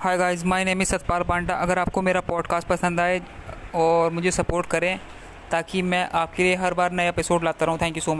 Hi guys my name is Satpal Panda अगर आपको मेरा पॉडकास्ट पसंद आए और मुझे सपोर्ट करें, ताकि मैं आपके लिए हर बार नया एपिसोड लाता रहूँ। Thank you so much